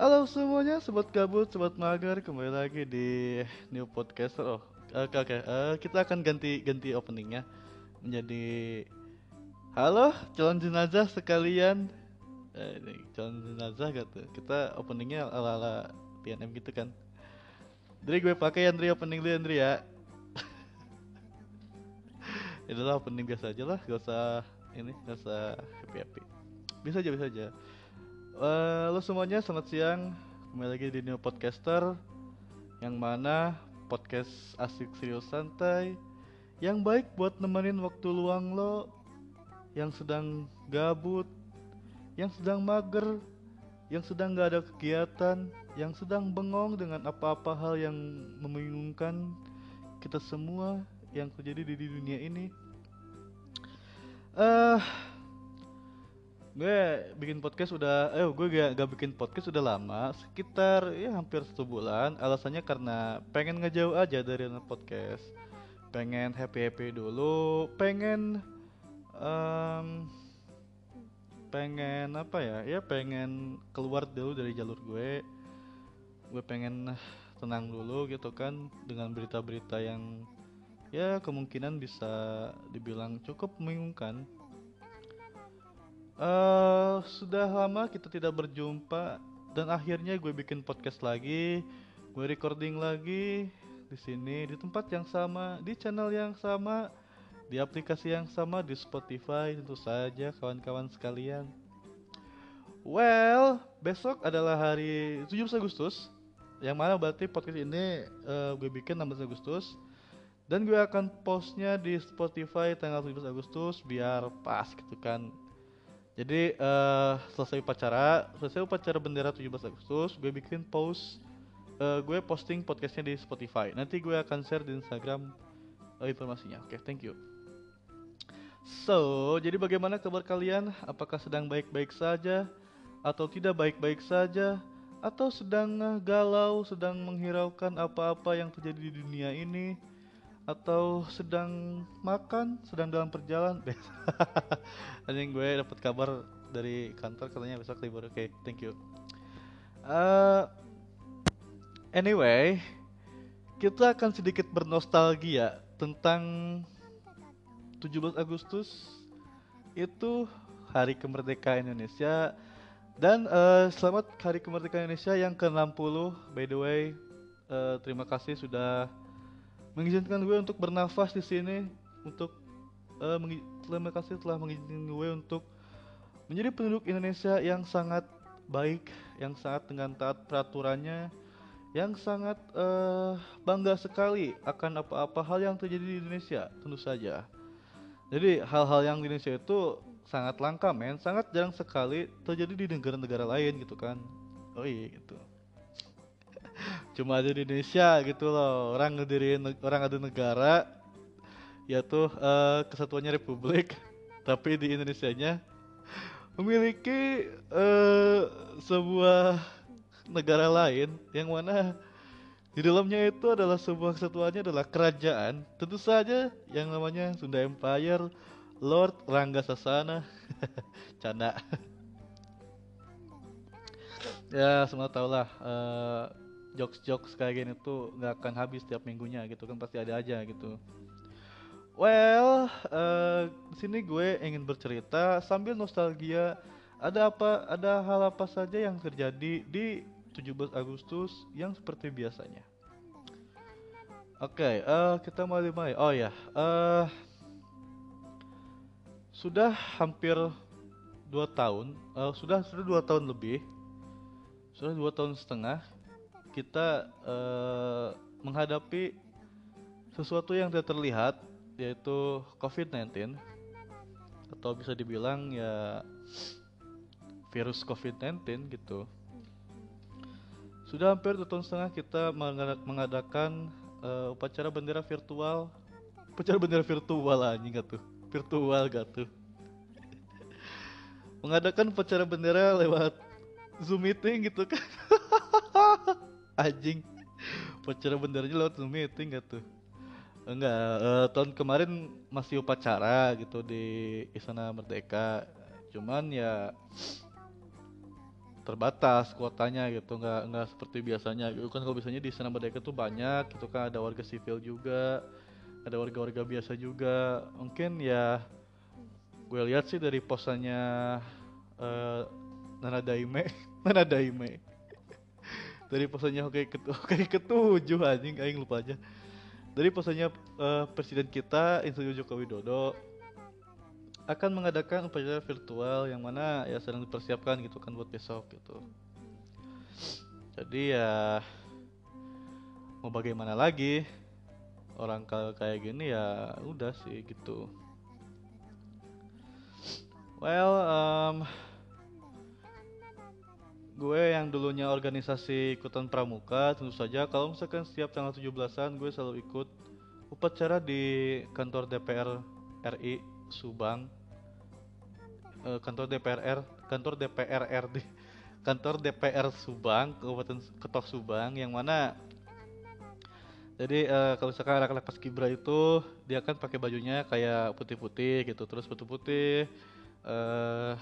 Halo semuanya, sobat gabut, sobat mager, kembali lagi di new podcaster. Oh, oke oke. Eh, kita akan ganti ganti openingnya menjadi Halo calon jenazah sekalian. Eh, calon jenazah gitu. Kita openingnya ala ala PNM gitu kan. Jadi gue pakai Andri opening dulu Andri ya. Itulah opening biasa aja lah, gak usah ini, gak usah happy happy. Bisa aja, bisa aja. Eh, Halo semuanya, selamat siang. Kembali lagi di New Podcaster yang mana podcast asik serius santai yang baik buat nemenin waktu luang lo yang sedang gabut, yang sedang mager, yang sedang gak ada kegiatan, yang sedang bengong dengan apa-apa hal yang membingungkan kita semua yang terjadi di, dunia ini. Eh, gue bikin podcast udah, eh gue gak, gak bikin podcast udah lama, sekitar ya hampir satu bulan. Alasannya karena pengen ngejauh aja dari podcast, pengen happy happy dulu, pengen em, pengen apa ya, ya pengen keluar dulu dari jalur gue. Gue pengen tenang dulu gitu kan dengan berita-berita yang ya kemungkinan bisa dibilang cukup membingungkan. Eh, sudah lama kita tidak berjumpa dan akhirnya gue bikin podcast lagi, gue recording lagi di sini di tempat yang sama, di channel yang sama, di aplikasi yang sama di Spotify tentu saja kawan-kawan sekalian. Well, besok adalah hari 17 Agustus yang mana berarti podcast ini eh, gue bikin 16 Agustus dan gue akan postnya di Spotify tanggal 17 Agustus biar pas gitu kan jadi eh selesai upacara, selesai upacara bendera 17 Agustus, gue bikin post, eh, gue posting podcastnya di Spotify. Nanti gue akan share di Instagram eh, informasinya. Oke, thank you. So, jadi bagaimana kabar kalian? Apakah sedang baik-baik saja, atau tidak baik-baik saja, atau sedang galau, sedang menghiraukan apa-apa yang terjadi di dunia ini? Atau sedang makan, sedang dalam perjalanan. Anjing gue dapat kabar dari kantor katanya besok libur. Oke, thank you. Eh, anyway, kita akan sedikit bernostalgia tentang 17 Agustus itu hari kemerdekaan Indonesia dan eh, selamat hari kemerdekaan Indonesia yang ke-60 by the way. Eh, terima kasih sudah mengizinkan gue untuk bernafas di sini untuk mengi- terima kasih telah mengizinkan gue untuk menjadi penduduk Indonesia yang sangat baik, yang sangat dengan taat peraturannya, yang sangat eh, bangga sekali akan apa-apa hal yang terjadi di Indonesia, tentu saja. Jadi hal-hal yang di Indonesia itu sangat langka men, sangat jarang sekali terjadi di negara-negara lain gitu kan. Oh iya gitu cuma ada di Indonesia gitu loh. Orang ngedirin orang ada negara yaitu eh, kesatuannya Republik tapi di Indonesianya memiliki eh, sebuah negara lain yang mana di dalamnya itu adalah sebuah kesatuannya adalah kerajaan. Tentu saja yang namanya Sunda Empire Lord Rangga Sasana canda. Ya semua tau lah eh, jokes-jokes kayak gini tuh nggak akan habis tiap minggunya gitu kan pasti ada aja gitu. Well, eh, di sini gue ingin bercerita sambil nostalgia ada apa ada hal apa saja yang terjadi di 17 Agustus yang seperti biasanya. Oke, eh, kita mulai mulai. Oh ya, eh sudah hampir dua tahun, eh, sudah sudah dua tahun lebih, sudah dua tahun setengah kita eh, menghadapi sesuatu yang tidak terlihat yaitu COVID-19 atau bisa dibilang ya virus COVID-19 gitu. Sudah hampir dua tahun setengah kita mengada- mengadakan eh, upacara bendera virtual, upacara bendera virtual anjing gak tuh, virtual gak tuh. Mengadakan upacara bendera lewat Zoom meeting gitu kan. Anjing. Upacara benderanya lewat Zoom meeting gak tuh? Enggak eh, tahun kemarin masih upacara gitu di Istana Merdeka. Cuman ya terbatas kuotanya gitu nggak nggak seperti biasanya. Gitu kan kalau biasanya di sana Merdeka tuh banyak gitu kan ada warga sipil juga ada warga-warga biasa juga. Mungkin ya gue lihat sih dari posannya uh, Nana Daime. Nana Daime dari posannya oke ketu oke ketujuh anjing aing lupa aja dari posannya uh, presiden kita Insinyur Joko Widodo akan mengadakan upacara virtual yang mana ya sedang dipersiapkan gitu kan buat besok gitu. Jadi ya mau bagaimana lagi orang kalau kayak gini ya udah sih gitu. Well, um, gue yang dulunya organisasi ikutan pramuka tentu saja kalau misalkan setiap tanggal 17-an gue selalu ikut upacara di kantor DPR RI Subang. Uh, kantor DPR kantor DPR RD kantor DPR Subang Kabupaten Ketok Subang yang mana jadi uh, kalau misalkan anak-anak pas kibra itu dia kan pakai bajunya kayak putih-putih gitu terus putih-putih uh,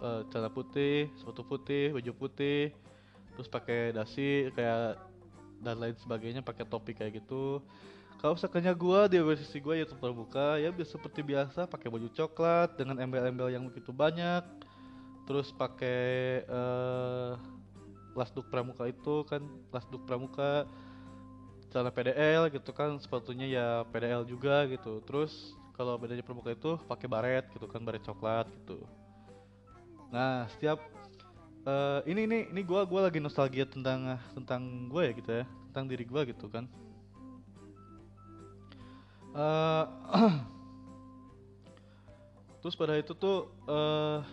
uh, celana putih sepatu putih baju putih terus pakai dasi kayak dan lain sebagainya pakai topi kayak gitu. Kalau misalkannya gue di organisasi gue yaitu terbuka ya biasa seperti biasa pakai baju coklat dengan embel-embel yang begitu banyak. Terus pakai uh, lasduk pramuka itu kan lasduk pramuka celana PDL gitu kan sepatunya ya PDL juga gitu. Terus kalau bedanya pramuka itu pakai baret gitu kan baret coklat gitu nah setiap uh, ini ini ini gue gua lagi nostalgia tentang tentang gue ya gitu ya tentang diri gue gitu kan. Uh, terus pada itu tuh uh,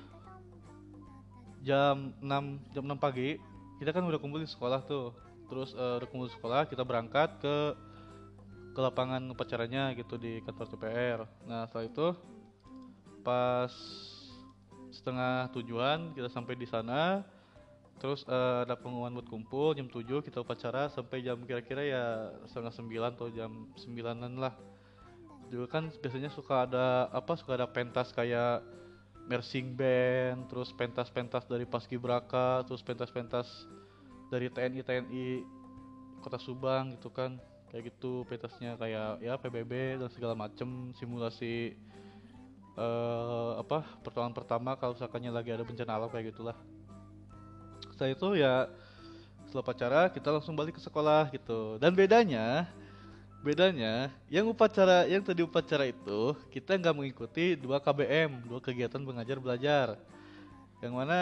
jam 6 jam 6 pagi kita kan udah kumpul di sekolah tuh. Terus uh, udah kumpul di sekolah kita berangkat ke ke lapangan upacaranya gitu di kantor TPR nah setelah itu pas setengah tujuan kita sampai di sana. Terus uh, ada pengumuman buat kumpul jam 7 kita upacara sampai jam kira-kira ya setengah sembilan atau jam sembilanan lah. Juga kan biasanya suka ada apa suka ada pentas kayak mersing band terus pentas-pentas dari paskibraka terus pentas-pentas dari TNI TNI kota Subang gitu kan. Kayak gitu pentasnya kayak ya PBB dan segala macem simulasi uh, apa pertolongan pertama kalau misalkannya lagi ada bencana alam kayak gitulah. Setelah itu ya setelah pacara kita langsung balik ke sekolah gitu. Dan bedanya bedanya yang upacara yang tadi upacara itu kita nggak mengikuti dua KBM dua kegiatan mengajar belajar. Yang mana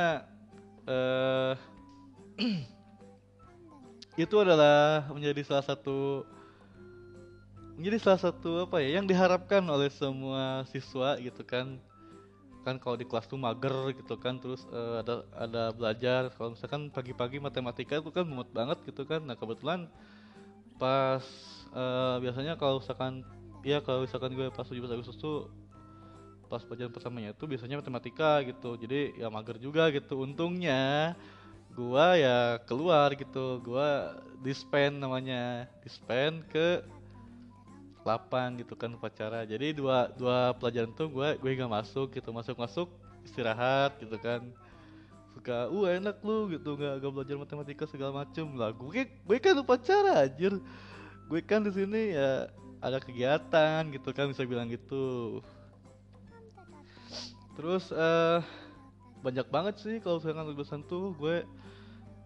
uh, itu adalah menjadi salah satu menjadi salah satu apa ya yang diharapkan oleh semua siswa gitu kan. Kan kalau di kelas tuh mager gitu kan terus uh, ada ada belajar. Kalau misalkan pagi-pagi matematika itu kan mumet banget gitu kan. Nah kebetulan pas uh, biasanya kalau misalkan ya kalau misalkan gue pas 17 Agustus tuh pas pelajaran pertamanya itu biasanya matematika gitu. Jadi ya mager juga gitu. Untungnya gua ya keluar gitu. Gua dispen namanya dispen ke lapang gitu kan upacara. Jadi dua dua pelajaran tuh gue gue gak masuk gitu. Masuk masuk istirahat gitu kan. Suka uh enak lu gitu. Gak, gak belajar matematika segala macem lah. Gue gue kan upacara anjir. Gue kan di sini ya ada kegiatan gitu kan bisa bilang gitu. Terus uh, banyak banget sih kalau misalkan tulisan tuh gue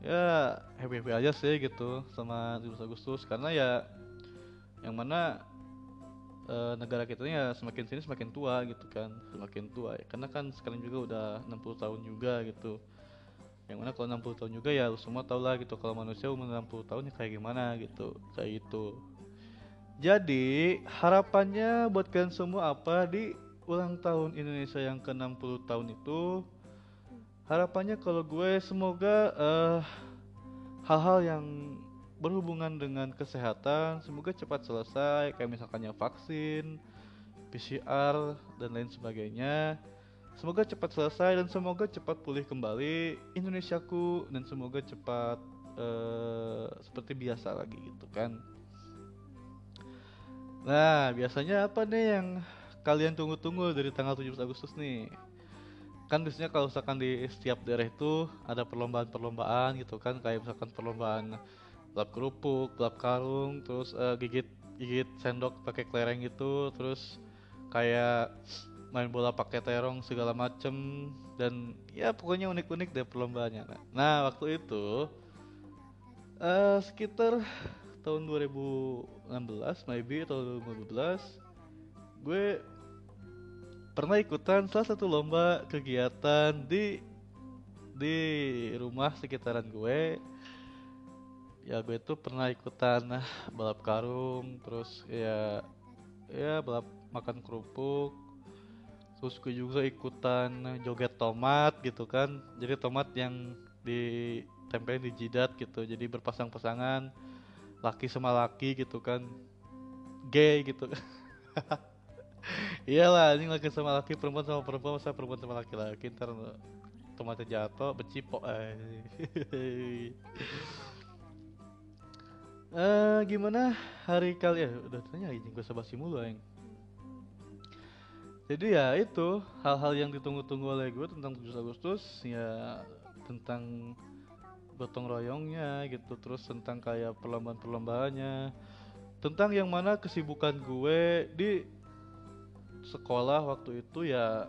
ya happy happy aja sih gitu sama 17 Agustus. Karena ya yang mana uh, negara kita ya semakin sini semakin tua gitu kan semakin tua ya. Karena kan sekarang juga udah 60 tahun juga gitu. Yang mana kalau 60 tahun juga ya semua tau lah gitu kalau manusia umur 60 tahun ya kayak gimana gitu kayak itu jadi harapannya buat kalian semua apa di ulang tahun Indonesia yang ke 60 tahun itu? Harapannya kalau gue semoga uh, hal-hal yang berhubungan dengan kesehatan semoga cepat selesai kayak misalkannya vaksin PCR dan lain sebagainya Semoga cepat selesai dan semoga cepat pulih kembali Indonesiaku dan semoga cepat uh, seperti biasa lagi gitu kan. Nah, biasanya apa nih yang kalian tunggu-tunggu dari tanggal 17 Agustus nih? kan biasanya kalau misalkan di setiap daerah itu ada perlombaan-perlombaan gitu kan kayak misalkan perlombaan balap kerupuk, balap karung, terus uh, gigit gigit sendok pakai kelereng gitu, terus kayak main bola pakai terong segala macem dan ya pokoknya unik-unik deh perlombaannya. Nah, nah waktu itu uh, sekitar tahun 2016 maybe atau 2015 gue pernah ikutan salah satu lomba kegiatan di di rumah sekitaran gue ya gue tuh pernah ikutan balap karung terus ya ya balap makan kerupuk. Terus gue juga ikutan joget tomat gitu kan. Jadi tomat yang ditempelin di jidat gitu jadi berpasang-pasangan laki sama laki gitu kan. Gay gitu. Iyalah ini laki sama laki perempuan sama perempuan masa perempuan sama laki-laki? Ntar tomatnya jatuh becipok eh uh, gimana hari kali ya udah tanya aja gue sabasi mulu yang jadi ya itu hal-hal yang ditunggu-tunggu oleh gue tentang 7 Agustus ya tentang gotong royongnya gitu terus tentang kayak perlombaan-perlombaannya tentang yang mana kesibukan gue di sekolah waktu itu ya.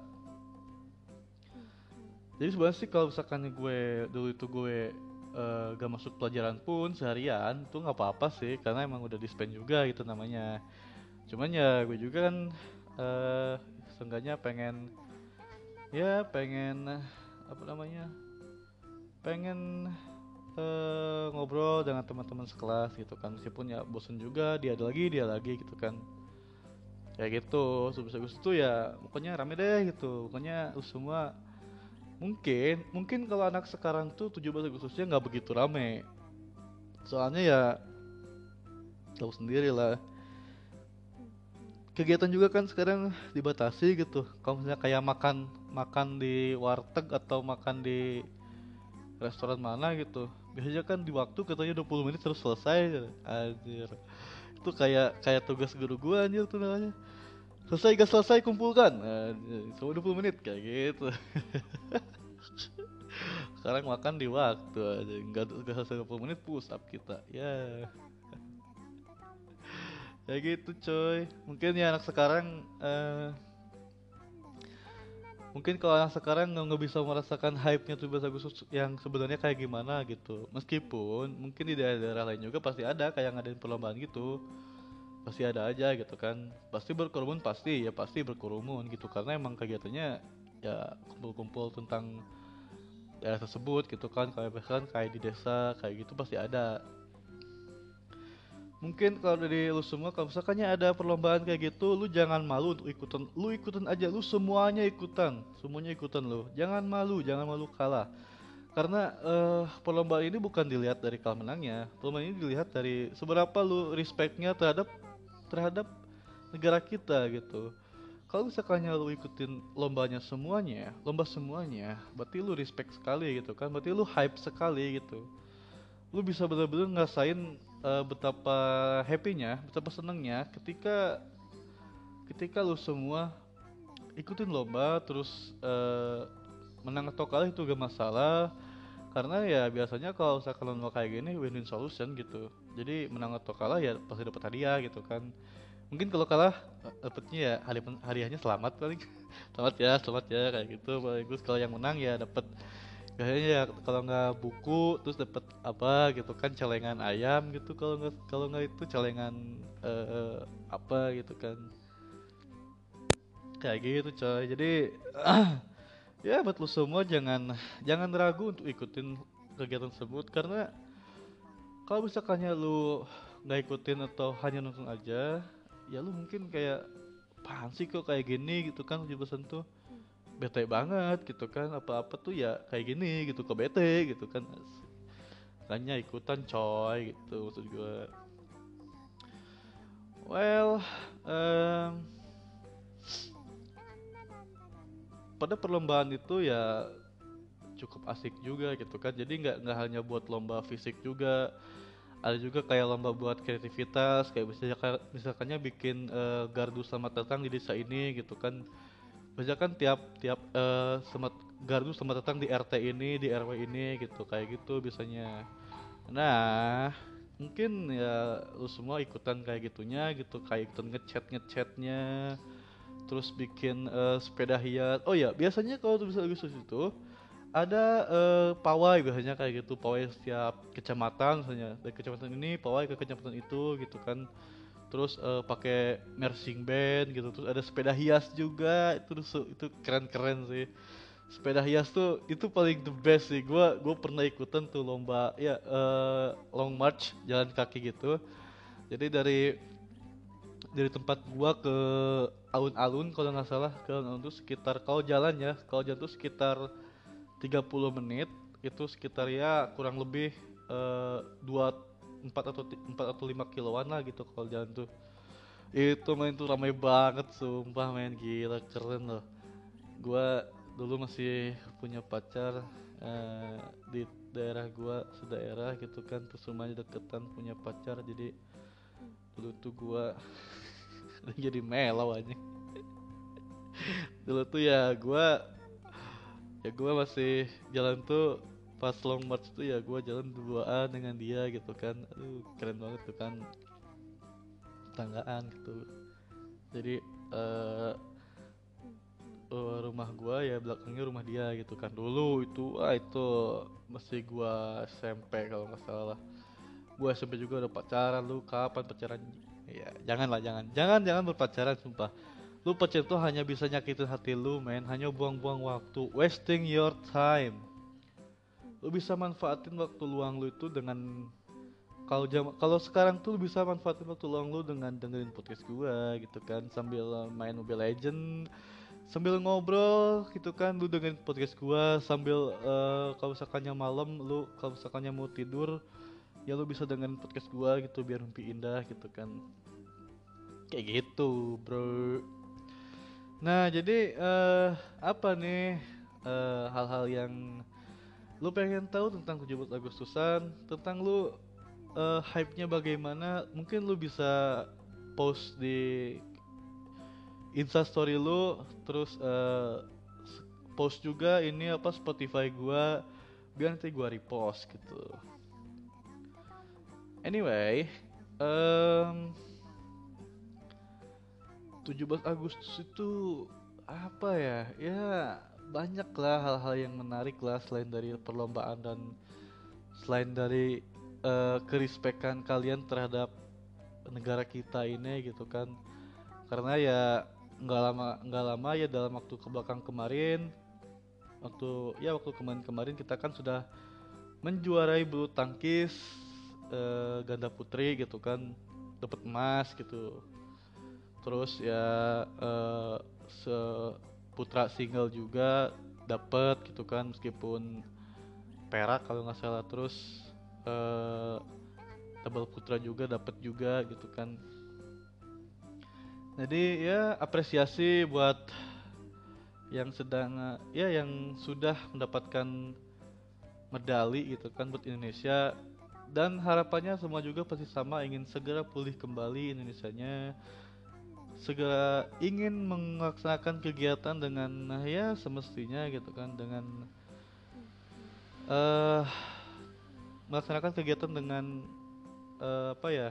Jadi sebenarnya sih kalau misalkan gue dulu itu gue uh, gak masuk pelajaran pun seharian tuh nggak apa-apa sih karena emang udah dispen juga gitu namanya. Cuman ya gue juga kan uh, seenggaknya pengen ya pengen apa namanya pengen uh, ngobrol dengan teman-teman sekelas gitu kan. Meskipun ya bosen juga dia ada lagi dia lagi gitu kan. Kayak gitu sebesar itu ya pokoknya rame deh gitu. Pokoknya semua mungkin mungkin kalau anak sekarang tuh 17 Agustusnya nggak begitu rame. Soalnya ya tahu sendiri lah kegiatan juga kan sekarang dibatasi gitu. Kalau misalnya kayak makan makan di warteg atau makan di restoran mana gitu biasanya kan di waktu katanya 20 menit terus selesai anjir. Itu kayak kayak tugas guru gua anjir tuh namanya selesai gak selesai kumpulkan. Nah, selama 20 menit kayak gitu. Sekarang makan di waktu aja. Nggak nggak selesai 20 menit push up kita. Ya. Ya gitu coy. Mungkin ya anak sekarang uh, mungkin kalau anak sekarang nggak bisa merasakan hype-nya tuh bahasa Agustus yang sebenarnya kayak gimana gitu. Meskipun mungkin di daerah-daerah lain juga pasti ada kayak ngadain perlombaan gitu pasti ada aja gitu kan. Pasti berkerumun pasti ya pasti berkerumun gitu. Karena emang kegiatannya ya kumpul-kumpul tentang daerah tersebut gitu kan. Kayak misalkan kayak di desa kayak gitu pasti ada. Mungkin kalau dari lu semua kalau misalkannya ada perlombaan kayak gitu lu jangan malu untuk ikutan. Lu ikutan aja lu semuanya ikutan. Semuanya ikutan lu. Jangan malu jangan malu kalah. Karena uh, perlombaan ini bukan dilihat dari kalah menangnya. Perlombaan ini dilihat dari seberapa lu respectnya terhadap terhadap negara kita gitu. Kalau misalkan lu ikutin lombanya semuanya lomba semuanya berarti lu respect sekali gitu kan. Berarti lu hype sekali gitu. Lu bisa bener-bener ngasain uh, betapa happynya betapa senengnya ketika ketika lu semua ikutin lomba terus uh, menang atau kalah itu gak masalah karena ya biasanya kalau misalkan lomba kayak gini win-win solution gitu. Jadi menang atau kalah ya pasti dapat hadiah gitu kan. Mungkin kalau kalah dapatnya ya hari hadiahnya selamat paling. Selamat ya selamat ya kayak gitu. Bagus kalau yang menang ya dapat. Kayaknya ya kalau nggak buku terus dapat apa gitu kan celengan ayam gitu. Kalau nggak kalau nggak itu celengan uh, apa gitu kan. Kayak gitu coy. Jadi ya buat lu semua jangan jangan ragu untuk ikutin kegiatan tersebut karena kalau misalkannya lu nggak ikutin atau hanya nonton aja ya lu mungkin kayak paham sih kok kayak gini? gitu kan pesan tuh. Bete banget gitu kan apa-apa tuh ya kayak gini gitu ke bete gitu kan. Hanya ikutan coy gitu maksud gue well um, pada perlombaan itu ya cukup asik juga gitu kan. Jadi nggak nggak hanya buat lomba fisik juga ada juga kayak lomba buat kreativitas kayak misalnya misalkannya bikin uh, gardu selamat datang di desa ini gitu kan. Misalkan tiap tiap uh, selamat gardu selamat datang di RT ini di RW ini gitu kayak gitu biasanya. Nah mungkin ya lu semua ikutan kayak gitunya gitu kayak ikutan ngechat ngechatnya terus bikin uh, sepeda hias. Oh ya biasanya kalau bisa Agustus itu ada uh, pawai biasanya kayak gitu. Pawai setiap kecamatan misalnya. Dari kecamatan ini pawai ke kecamatan itu gitu kan. Terus uh, pakai marching band gitu. Terus ada sepeda hias juga. Itu itu keren keren sih. Sepeda hias tuh itu paling the best sih. Gue gue pernah ikutan tuh lomba ya uh, long march jalan kaki gitu. Jadi dari dari tempat gua ke alun-alun kalau nggak salah ke alun tuh sekitar kalau jalan ya kalau jalan tuh sekitar 30 menit itu sekitar ya kurang lebih uh, dua empat atau empat atau lima kiloan lah gitu kalau jalan tuh. Itu main tuh ramai banget sumpah main gila keren loh. Gua dulu masih punya pacar uh, di daerah gua sedaerah gitu kan terus rumahnya deketan punya pacar jadi dulu tuh gua jadi melau aja. Dulu tuh ya gua ya gua masih jalan tuh pas long march tuh ya gua jalan duaan dengan dia gitu kan. Aduh keren banget tuh kan. Tanggaan gitu. Jadi uh, uh, rumah gua ya belakangnya rumah dia gitu kan. Dulu itu ah itu masih gua SMP kalau nggak salah. Gue SMP juga udah pacaran lu kapan pacaran ya janganlah jangan. Jangan jangan berpacaran sumpah. Lu pacaran tuh hanya bisa nyakitin hati lu men. Hanya buang-buang waktu. Wasting your time. Lu bisa manfaatin waktu luang lu itu dengan kalau jam kalau sekarang tuh lu bisa manfaatin waktu luang lu dengan dengerin podcast gua gitu kan. Sambil main Mobile Legend sambil ngobrol gitu kan. Lu dengerin podcast gua sambil uh, kalau misalkannya malam lu kalau misalkannya mau tidur ya lu bisa dengan podcast gua gitu biar mimpi indah gitu kan. Kayak gitu bro. Nah jadi uh, apa nih uh, hal-hal yang lu pengen tahu tentang 17 Agustusan? Tentang lu uh, hype-nya bagaimana? Mungkin lu bisa post di Insta story lu terus uh, post juga ini apa Spotify gua biar nanti gua repost gitu Anyway, um, 17 Agustus itu apa ya? Ya banyak lah hal-hal yang menarik lah selain dari perlombaan dan selain dari uh, kerespekan kalian terhadap negara kita ini gitu kan. Karena ya nggak lama nggak lama ya dalam waktu ke belakang kemarin waktu ya waktu kemarin kemarin kita kan sudah menjuarai bulu tangkis uh, ganda putri gitu kan dapat emas gitu. Terus ya uh, se putra single juga dapat gitu kan meskipun perak kalau nggak salah. Terus uh, putra juga dapat juga gitu kan. Jadi ya apresiasi buat yang sedang ya yang sudah mendapatkan medali gitu kan buat Indonesia dan harapannya semua juga pasti sama ingin segera pulih kembali Indonesia-nya. Segera ingin melaksanakan kegiatan dengan ya semestinya gitu kan dengan uh, melaksanakan kegiatan dengan uh, apa ya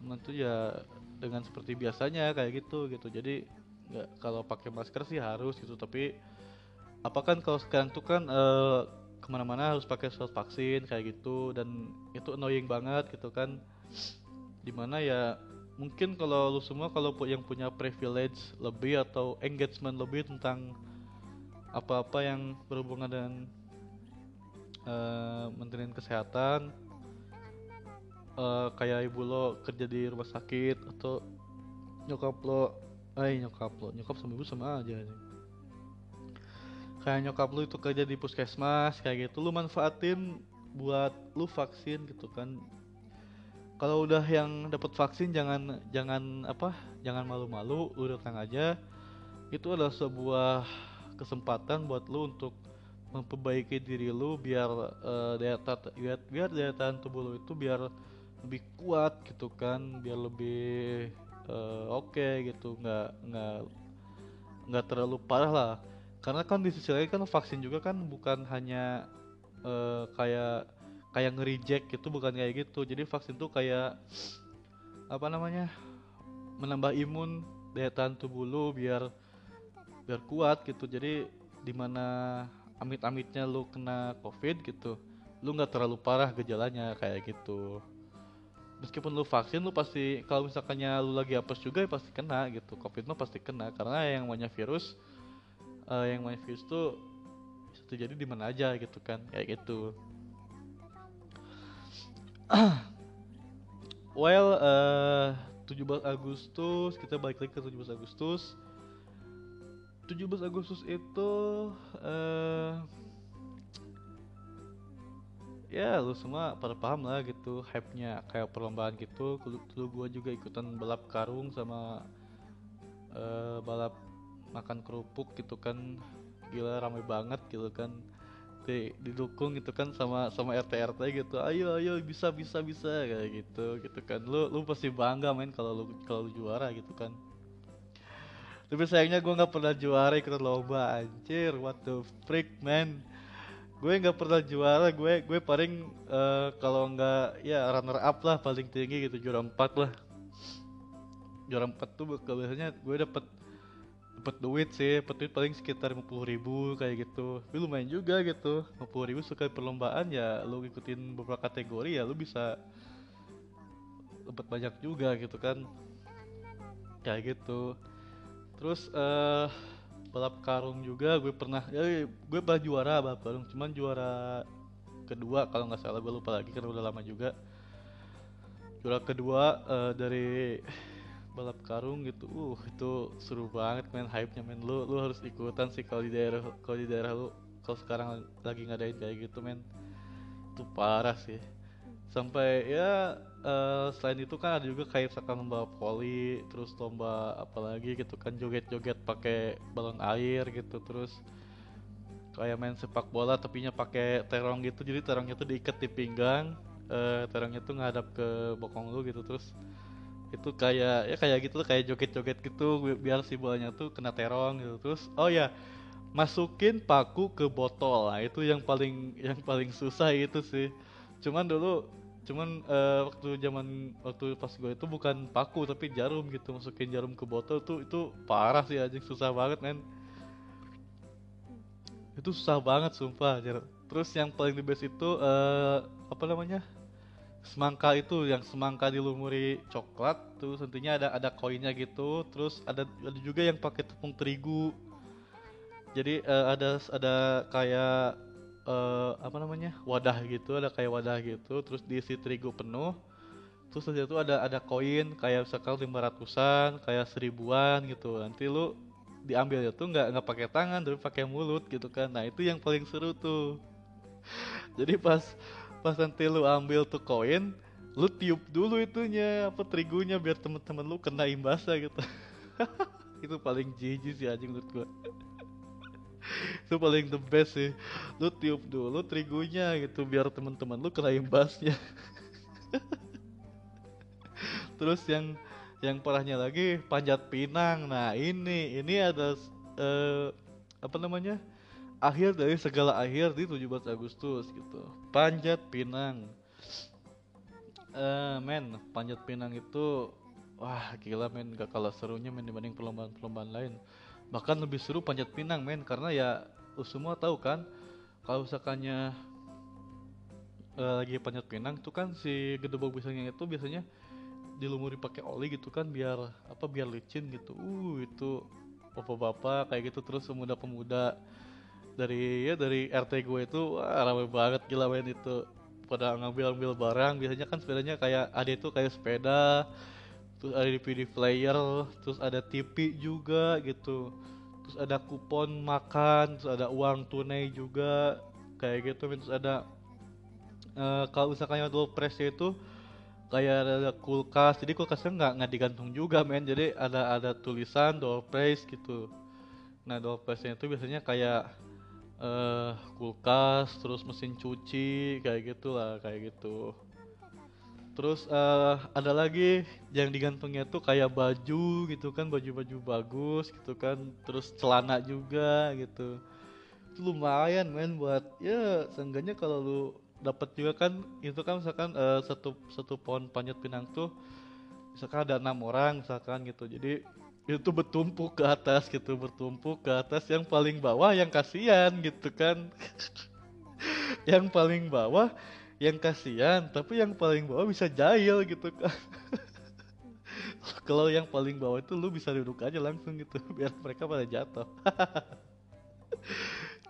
tentu ya dengan seperti biasanya kayak gitu gitu. Jadi nggak kalau pakai masker sih harus gitu. Tapi apa kan kalau sekarang tuh kan uh, ke mana-mana harus pakai surat vaksin kayak gitu. Dan itu annoying banget gitu kan. Di mana ya mungkin kalau lu semua kalau yang punya privilege lebih atau engagement lebih tentang apa-apa yang berhubungan dengan uh, menterian kesehatan uh, kayak ibu lo kerja di rumah sakit atau nyokap lo eh nyokap lo nyokap sama ibu sama aja kayak nyokap lu itu kerja di puskesmas kayak gitu. Lu manfaatin buat lu vaksin gitu kan. Kalau udah yang dapat vaksin jangan jangan apa jangan malu-malu lu datang aja. Itu adalah sebuah kesempatan buat lu untuk memperbaiki diri lu biar uh, daya tahan biar, daya tahan tubuh lu itu biar lebih kuat gitu kan biar lebih uh, oke okay gitu. Nggak nggak nggak terlalu parah lah karena kan di sisi lain kan vaksin juga kan bukan hanya uh, kayak kayak nge-reject gitu bukan kayak gitu. Jadi vaksin tuh kayak apa namanya menambah imun daya tahan tubuh lu biar biar kuat gitu. Jadi di mana amit-amitnya lu kena covid gitu lu nggak terlalu parah gejalanya kayak gitu. Meskipun lu vaksin lu pasti kalau misalkannya lu lagi apes juga ya pasti kena gitu. Covid mah pasti kena karena yang namanya virus uh, yang namanya virus tuh bisa terjadi di mana aja gitu kan kayak gitu. Well uh, eh, 17 Agustus kita balik lagi ke 17 Agustus. 17 Agustus itu uh, ya lu semua pada paham lah gitu hype-nya kayak perlombaan gitu. Dulu gua juga ikutan balap karung sama uh, balap makan kerupuk gitu kan. Gila ramai banget gitu kan. Di, didukung gitu kan sama sama RT RT gitu. Ayo ayo bisa bisa bisa kayak gitu gitu kan. Lu lu pasti bangga main kalau lu kalau lu juara gitu kan. Tapi sayangnya gua nggak pernah juara ikut lomba anjir. What the freak man gue nggak pernah juara gue gue paling uh, kalau nggak ya runner up lah paling tinggi gitu juara empat lah. Juara empat tuh biasanya gue dapet dapet duit sih dapet duit paling sekitar lima puluh ribu kayak gitu. Tapi lumayan juga gitu lima puluh ribu sekali perlombaan ya lu ikutin beberapa kategori ya lu bisa dapat banyak juga gitu kan. Kayak gitu. Terus uh, balap karung juga gue pernah ya gue pernah juara balap karung cuman juara kedua kalau nggak salah gue lupa lagi karena udah lama juga. Juara kedua uh, dari balap karung gitu. Uh itu seru banget main hype nya main lu lu harus ikutan sih kalau di daerah kalau di daerah lu kalau sekarang lagi ngadain kayak gitu men. Itu parah sih. Sampai ya uh, selain itu kan ada juga kayak misalkan lomba poli terus lomba apalagi gitu kan joget-joget pakai balon air gitu terus kayak main sepak bola tapi nya pakai terong gitu. Jadi terongnya tuh diikat di pinggang uh, terongnya tuh ngadap ke bokong lu gitu. Terus itu kayak ya kayak gitu kayak joget-joget gitu biar si bolanya tuh kena terong gitu. Terus oh ya masukin paku ke botol. Nah itu yang paling yang paling susah itu sih. Cuman dulu cuman uh, waktu zaman waktu pas gue itu bukan paku tapi jarum gitu. Masukin jarum ke botol tuh itu parah sih anjing susah banget men. Itu susah banget sumpah terus yang paling the best itu uh, apa namanya semangka itu yang semangka dilumuri coklat tuh tentunya ada ada koinnya gitu terus ada ada juga yang pakai tepung terigu. Jadi uh, ada ada kayak uh, apa namanya wadah gitu ada kayak wadah gitu terus diisi terigu penuh. Terus di situ ada ada koin kayak misalkan lima ratusan kayak seribuan gitu. Nanti lu diambil itu nggak nggak pakai tangan tapi pakai mulut gitu kan. Nah itu yang paling seru tuh. Jadi pas pas nanti lu ambil tuh koin lu tiup dulu itunya apa terigunya biar temen-temen lu kena imbasnya gitu. Itu paling jijik sih anjing menurut gua. Itu paling the best sih. Lu tiup dulu terigunya gitu biar teman-teman lu kena imbasnya. Terus yang yang parahnya lagi panjat pinang. Nah ini ini ada uh, apa namanya akhir dari segala akhir di 17 Agustus gitu. Panjat pinang. Uh, men panjat pinang itu wah gila men. Gak kalah serunya men dibanding perlombaan-perlombaan lain. Bahkan lebih seru panjat pinang men karena ya lu semua tahu kan kalau misalkannya uh, lagi panjat pinang tuh kan si gedebok pisangnya itu biasanya dilumuri pakai oli gitu kan biar apa biar licin gitu. Uh itu bapak-bapak kayak gitu terus pemuda-pemuda dari ya dari RT gue itu wah ramai banget gila men itu. Pada ngambil-ngambil barang biasanya kan sepedanya kayak ada itu kayak sepeda terus ada DVD player terus ada TV juga gitu. Terus ada kupon makan terus ada uang tunai juga kayak gitu terus ada uh, kalau misalkan yang door press itu kayak ada kulkas jadi kulkasnya nggak nggak digantung juga men. Jadi ada ada tulisan door price gitu. Nah door price itu biasanya kayak uh, kulkas terus mesin cuci kayak gitulah kayak gitu. Terus eh, ada lagi yang digantungnya tuh kayak baju gitu kan baju-baju bagus gitu kan terus celana juga gitu. Itu lumayan men buat ya seenggaknya kalau lu dapat juga kan itu kan misalkan eh, satu satu pohon panjat pinang tuh misalkan ada enam orang misalkan gitu. Jadi itu bertumpuk ke atas gitu bertumpuk ke atas. Yang paling bawah yang kasihan gitu kan. Yang paling bawah yang kasihan. Tapi yang paling bawah bisa jahil gitu kan. Kalau yang paling bawah itu lu bisa duduk aja langsung gitu biar mereka pada jatuh.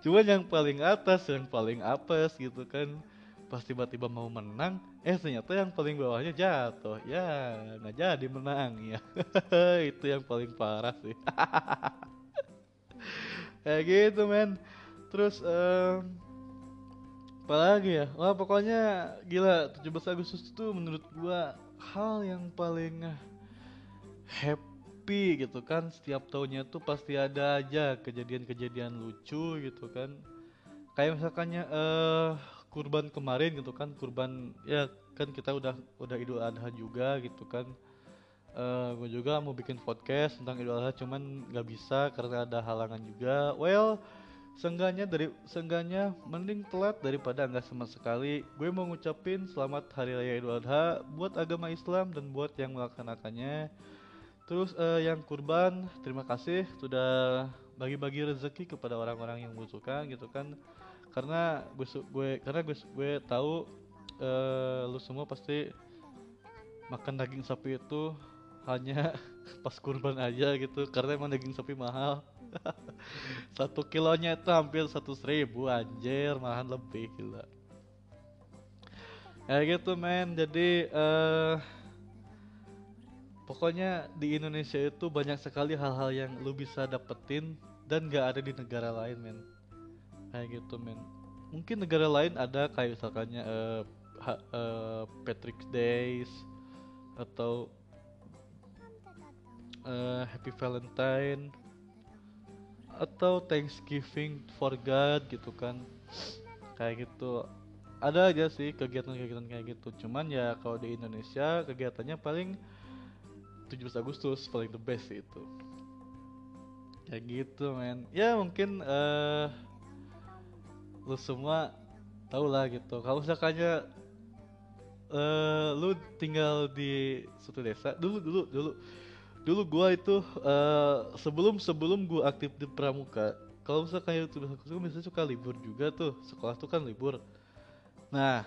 Cuman yang paling atas yang paling apes gitu kan. Pas tiba-tiba mau menang eh ternyata yang paling bawahnya jatuh. Ya nggak jadi menang ya. Itu yang paling parah sih. Kayak gitu men. Terus um, apa lagi ya? Wah pokoknya gila 17 Agustus itu menurut gua hal yang paling happy gitu kan. Setiap tahunnya tuh pasti ada aja kejadian-kejadian lucu gitu kan. Kayak misalkannya eh kurban kemarin gitu kan kurban ya kan kita udah udah Idul Adha juga gitu kan. Eh gue juga mau bikin podcast tentang Idul Adha cuman nggak bisa karena ada halangan juga. Well seenggaknya dari seenggaknya mending telat daripada nggak sama sekali. Gue mau ngucapin selamat hari raya Idul Adha buat agama Islam dan buat yang melaksanakannya. Terus eh, yang kurban terima kasih sudah bagi-bagi rezeki kepada orang-orang yang membutuhkan gitu kan karena gue gue karena gue gue tahu eh, lu semua pasti makan daging sapi itu hanya pas kurban aja gitu. Karena emang daging sapi mahal. Satu kilonya itu hampir satu ribu anjir malahan lebih gila. Ya gitu men. Jadi eh pokoknya di Indonesia itu banyak sekali hal-hal yang lu bisa dapetin dan gak ada di negara lain men kayak gitu men. Mungkin negara lain ada kayak misalkannya ha- eh, Patrick's Days atau eh, Happy Valentine atau Thanksgiving for God gitu kan. Kayak gitu. Ada aja sih kegiatan-kegiatan kayak gitu. Cuman ya kalau di Indonesia kegiatannya paling 17 Agustus paling the best itu. Kayak gitu men. Ya mungkin eh lu semua tau lah gitu. Kalau misalkannya eh lu tinggal di suatu desa dulu dulu dulu dulu gua itu eh sebelum sebelum gua aktif di pramuka kalau misalkan itu aku biasanya suka libur juga tuh. Sekolah tuh kan libur. Nah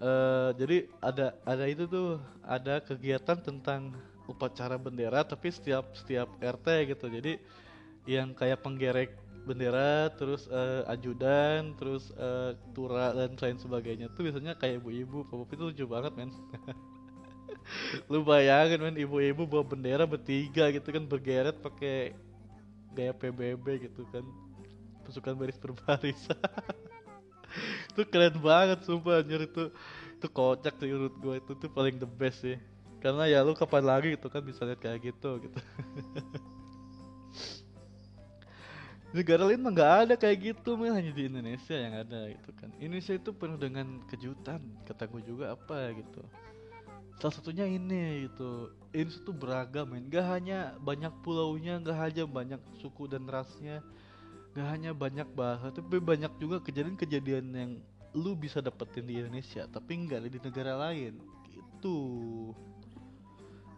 eh jadi ada ada itu tuh ada kegiatan tentang upacara bendera tapi setiap setiap RT gitu. Jadi yang kayak penggerek bendera terus eh, ajudan terus eh, tura dan lain sebagainya. Tuh biasanya kayak ibu-ibu bapak itu lucu banget men. Lu bayangin men ibu-ibu bawa bendera bertiga gitu kan bergeret pakai gaya PBB gitu kan. Pasukan baris berbaris itu keren banget sumpah anjir itu itu kocak sih menurut gue itu tuh paling the best sih. Karena ya lu kapan lagi gitu kan bisa lihat kayak gitu gitu negara lain mah nggak ada kayak gitu men. Hanya di Indonesia yang ada gitu kan. Indonesia itu penuh dengan kejutan. Kata gue juga apa gitu. Salah satunya ini gitu. Indonesia tuh beragam men. Gak hanya banyak pulaunya gak hanya banyak suku dan rasnya gak hanya banyak bahasa tapi banyak juga kejadian-kejadian yang lu bisa dapetin di Indonesia tapi nggak ada di negara lain gitu.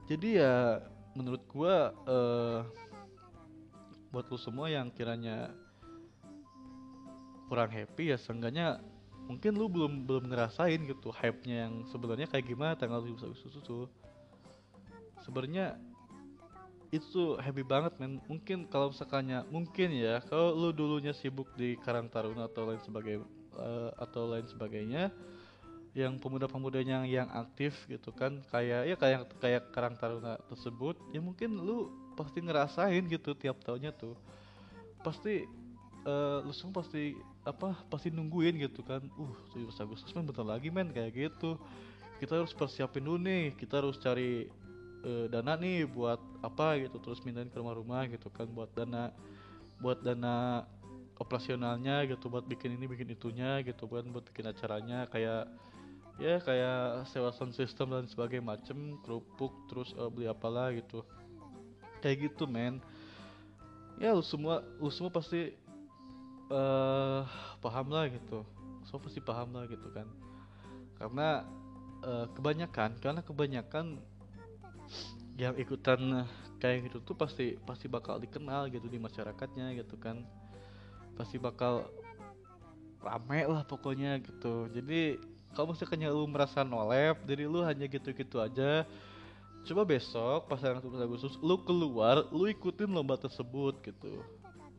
Jadi ya menurut gua eh buat lu semua yang kiranya kurang happy ya seenggaknya mungkin lu belum belum ngerasain gitu hype-nya yang sebenarnya kayak gimana tanggal 17 Agustus itu sebenarnya itu happy banget men. Mungkin kalau misalkannya mungkin ya kalau lu dulunya sibuk di Karang Taruna atau lain sebagai eh, atau lain sebagainya yang pemuda-pemudanya yang, yang aktif gitu kan kayak ya kayak kayak Karang Taruna tersebut ya mungkin lu pasti ngerasain gitu tiap tahunnya tuh. Pasti eh, lu semua pasti apa pasti nungguin gitu kan. Uh 17 Agustus men bentar lagi men kayak gitu. Kita harus persiapin dulu nih kita harus cari eh, dana nih buat apa gitu terus mindahin ke rumah-rumah gitu kan buat dana buat dana operasionalnya gitu buat bikin ini bikin itunya gitu kan buat bikin acaranya kayak ya kayak sewa sound system dan sebagainya macem kerupuk terus uh, beli apalah gitu kayak gitu men. Ya lu semua lu semua pasti uh, paham lah gitu. Semua pasti paham lah gitu kan. Karena uh, kebanyakan karena kebanyakan yang ikutan kayak gitu tuh pasti pasti bakal dikenal gitu di masyarakatnya gitu kan. Pasti bakal rame lah pokoknya gitu. Jadi kalau misalnya lu merasa nolep jadi lu hanya gitu-gitu aja coba besok pasangan 17 Agustus lu keluar lu ikutin lomba tersebut gitu.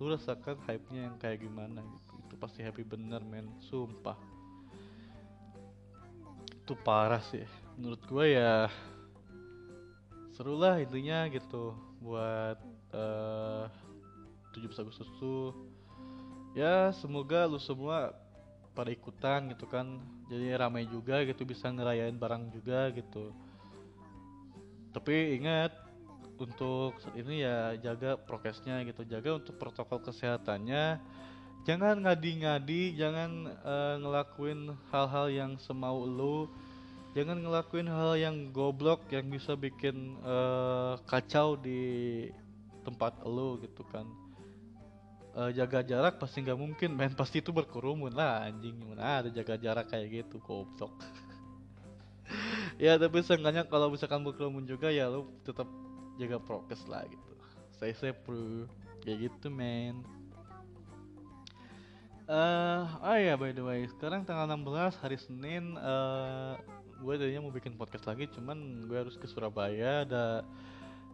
Lu rasakan hype-nya yang kayak gimana gitu. Itu pasti happy bener men. Sumpah. Itu parah sih. Menurut gue ya seru lah intinya gitu. Buat uh, 17 Agustus tuh ya semoga lu semua pada ikutan gitu kan. Jadi ramai juga gitu. Bisa ngerayain barang juga gitu tapi ingat untuk ini ya jaga prokesnya gitu. Jaga untuk protokol kesehatannya. Jangan ngadi-ngadi jangan uh, ngelakuin hal-hal yang semau lu. Jangan ngelakuin hal yang goblok yang bisa bikin uh, kacau di tempat lu gitu kan. Uh, jaga jarak pasti nggak mungkin men. Pasti itu berkerumun lah anjing. Gimana ada jaga jarak kayak gitu goblok ya tapi seenggaknya kalau misalkan berkerumun juga ya lu tetap jaga prokes lah gitu. Stay safe bro. Kayak gitu men. Uh, oh ya by the way, sekarang tanggal 16 hari Senin. Uh, gue tadinya mau bikin podcast lagi cuman gue harus ke Surabaya. Ada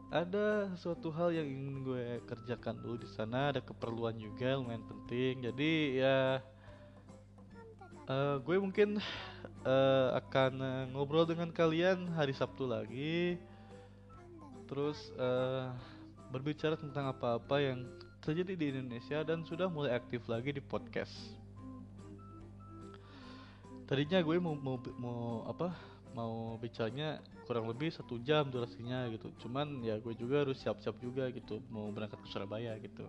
ada suatu hal yang ingin gue kerjakan dulu di sana. Ada keperluan juga lumayan penting. Jadi ya uh, gue mungkin uh, akan uh, ngobrol dengan kalian hari Sabtu lagi. Terus uh, berbicara tentang apa-apa yang terjadi di Indonesia dan sudah mulai aktif lagi di podcast. Tadinya gue mau mau mau apa mau bicaranya kurang lebih satu jam durasinya gitu. Cuman ya gue juga harus siap-siap juga gitu mau berangkat ke Surabaya gitu.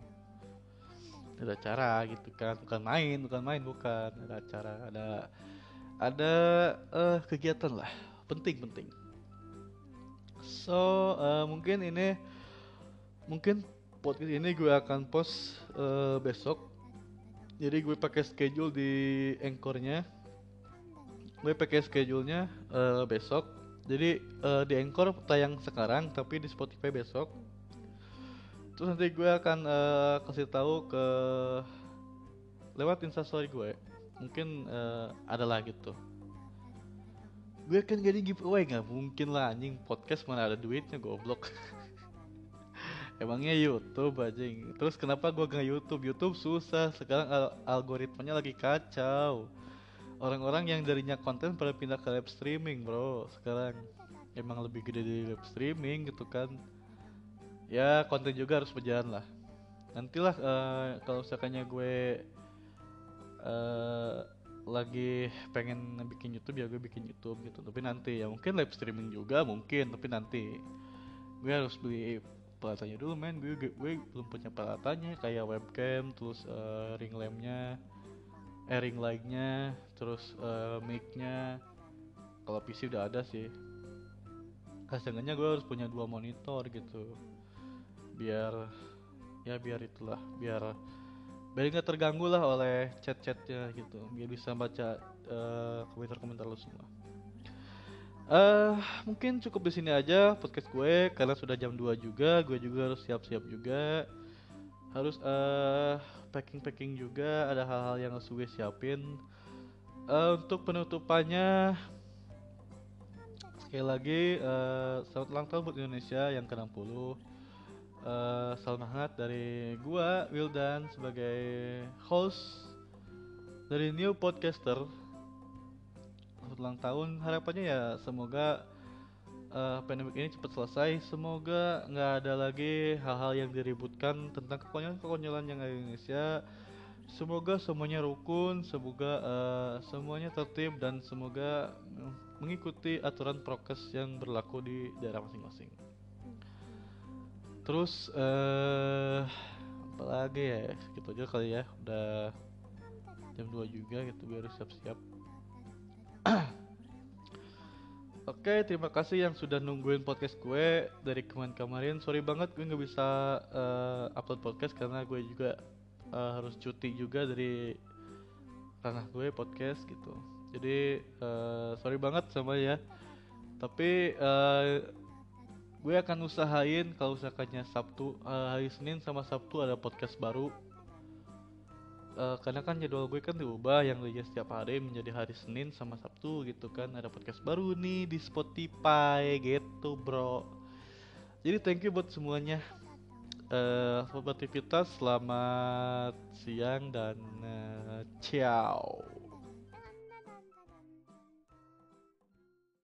Ada acara gitu kan bukan main bukan main bukan. Ada acara ada ada uh, kegiatan lah penting penting so uh, mungkin ini mungkin podcast ini gue akan post uh, besok jadi gue pakai schedule di anchornya gue pakai schedule-nya uh, besok. Jadi uh, di Anchor tayang sekarang tapi di Spotify besok. Terus nanti gue akan uh, kasih tahu ke lewat instastory gue. Mungkin uh, ada lah gitu. Gue akan jadi giveaway nggak mungkin lah anjing podcast mana ada duitnya goblok. Emangnya YouTube anjing. Terus kenapa gue nggak YouTube? YouTube susah. Sekarang al algoritmanya lagi kacau orang-orang yang darinya konten pada pindah ke live streaming bro sekarang emang lebih gede di live streaming gitu kan ya konten juga harus berjalan lah nantilah uh, kalau misalkannya gue uh, lagi pengen bikin YouTube ya gue bikin YouTube gitu tapi nanti ya mungkin live streaming juga mungkin tapi nanti gue harus beli peralatannya dulu men gue, gue, gue belum punya peralatannya kayak webcam terus uh, ring lampnya airing light-nya, terus uh, mic-nya. Kalau PC udah ada sih. Kasihnya gue harus punya dua monitor gitu. Biar ya biar itulah, biar biar nggak terganggu lah oleh chat-chatnya gitu. Biar bisa baca uh, komentar-komentar lo semua. Uh, mungkin cukup di sini aja podcast gue karena sudah jam 2 juga, gue juga harus siap-siap juga. Harus uh, packing packing juga ada hal-hal yang harus gue siapin uh, untuk penutupannya sekali lagi uh, selamat ulang tahun buat Indonesia yang ke-60 uh, salam hangat dari gua Wildan sebagai host dari new podcaster selamat ulang tahun harapannya ya semoga uh, ini cepat selesai. Semoga nggak ada lagi hal-hal yang diributkan tentang kekonyolan-kekonyolan yang ada di Indonesia. Semoga semuanya rukun, semoga uh, semuanya tertib dan semoga mengikuti aturan prokes yang berlaku di daerah masing-masing. Terus uh, apa lagi ya? Gitu aja kali ya. Udah jam 2 juga gitu biar siap-siap. Oke, terima kasih yang sudah nungguin podcast gue dari kemarin-kemarin. Sorry banget gue nggak bisa uh, upload podcast karena gue juga uh, harus cuti juga dari ranah gue podcast gitu. Jadi uh, sorry banget sama ya. Tapi uh, gue akan usahain kalau usahakannya Sabtu, uh, hari Senin sama Sabtu ada podcast baru. Uh, karena kan jadwal gue kan diubah yang lihat setiap hari menjadi hari Senin sama Sabtu gitu kan. Ada podcast baru nih di Spotify gitu bro. Jadi thank you buat semuanya. Uh, sobat aktivitas selamat siang dan uh, ciao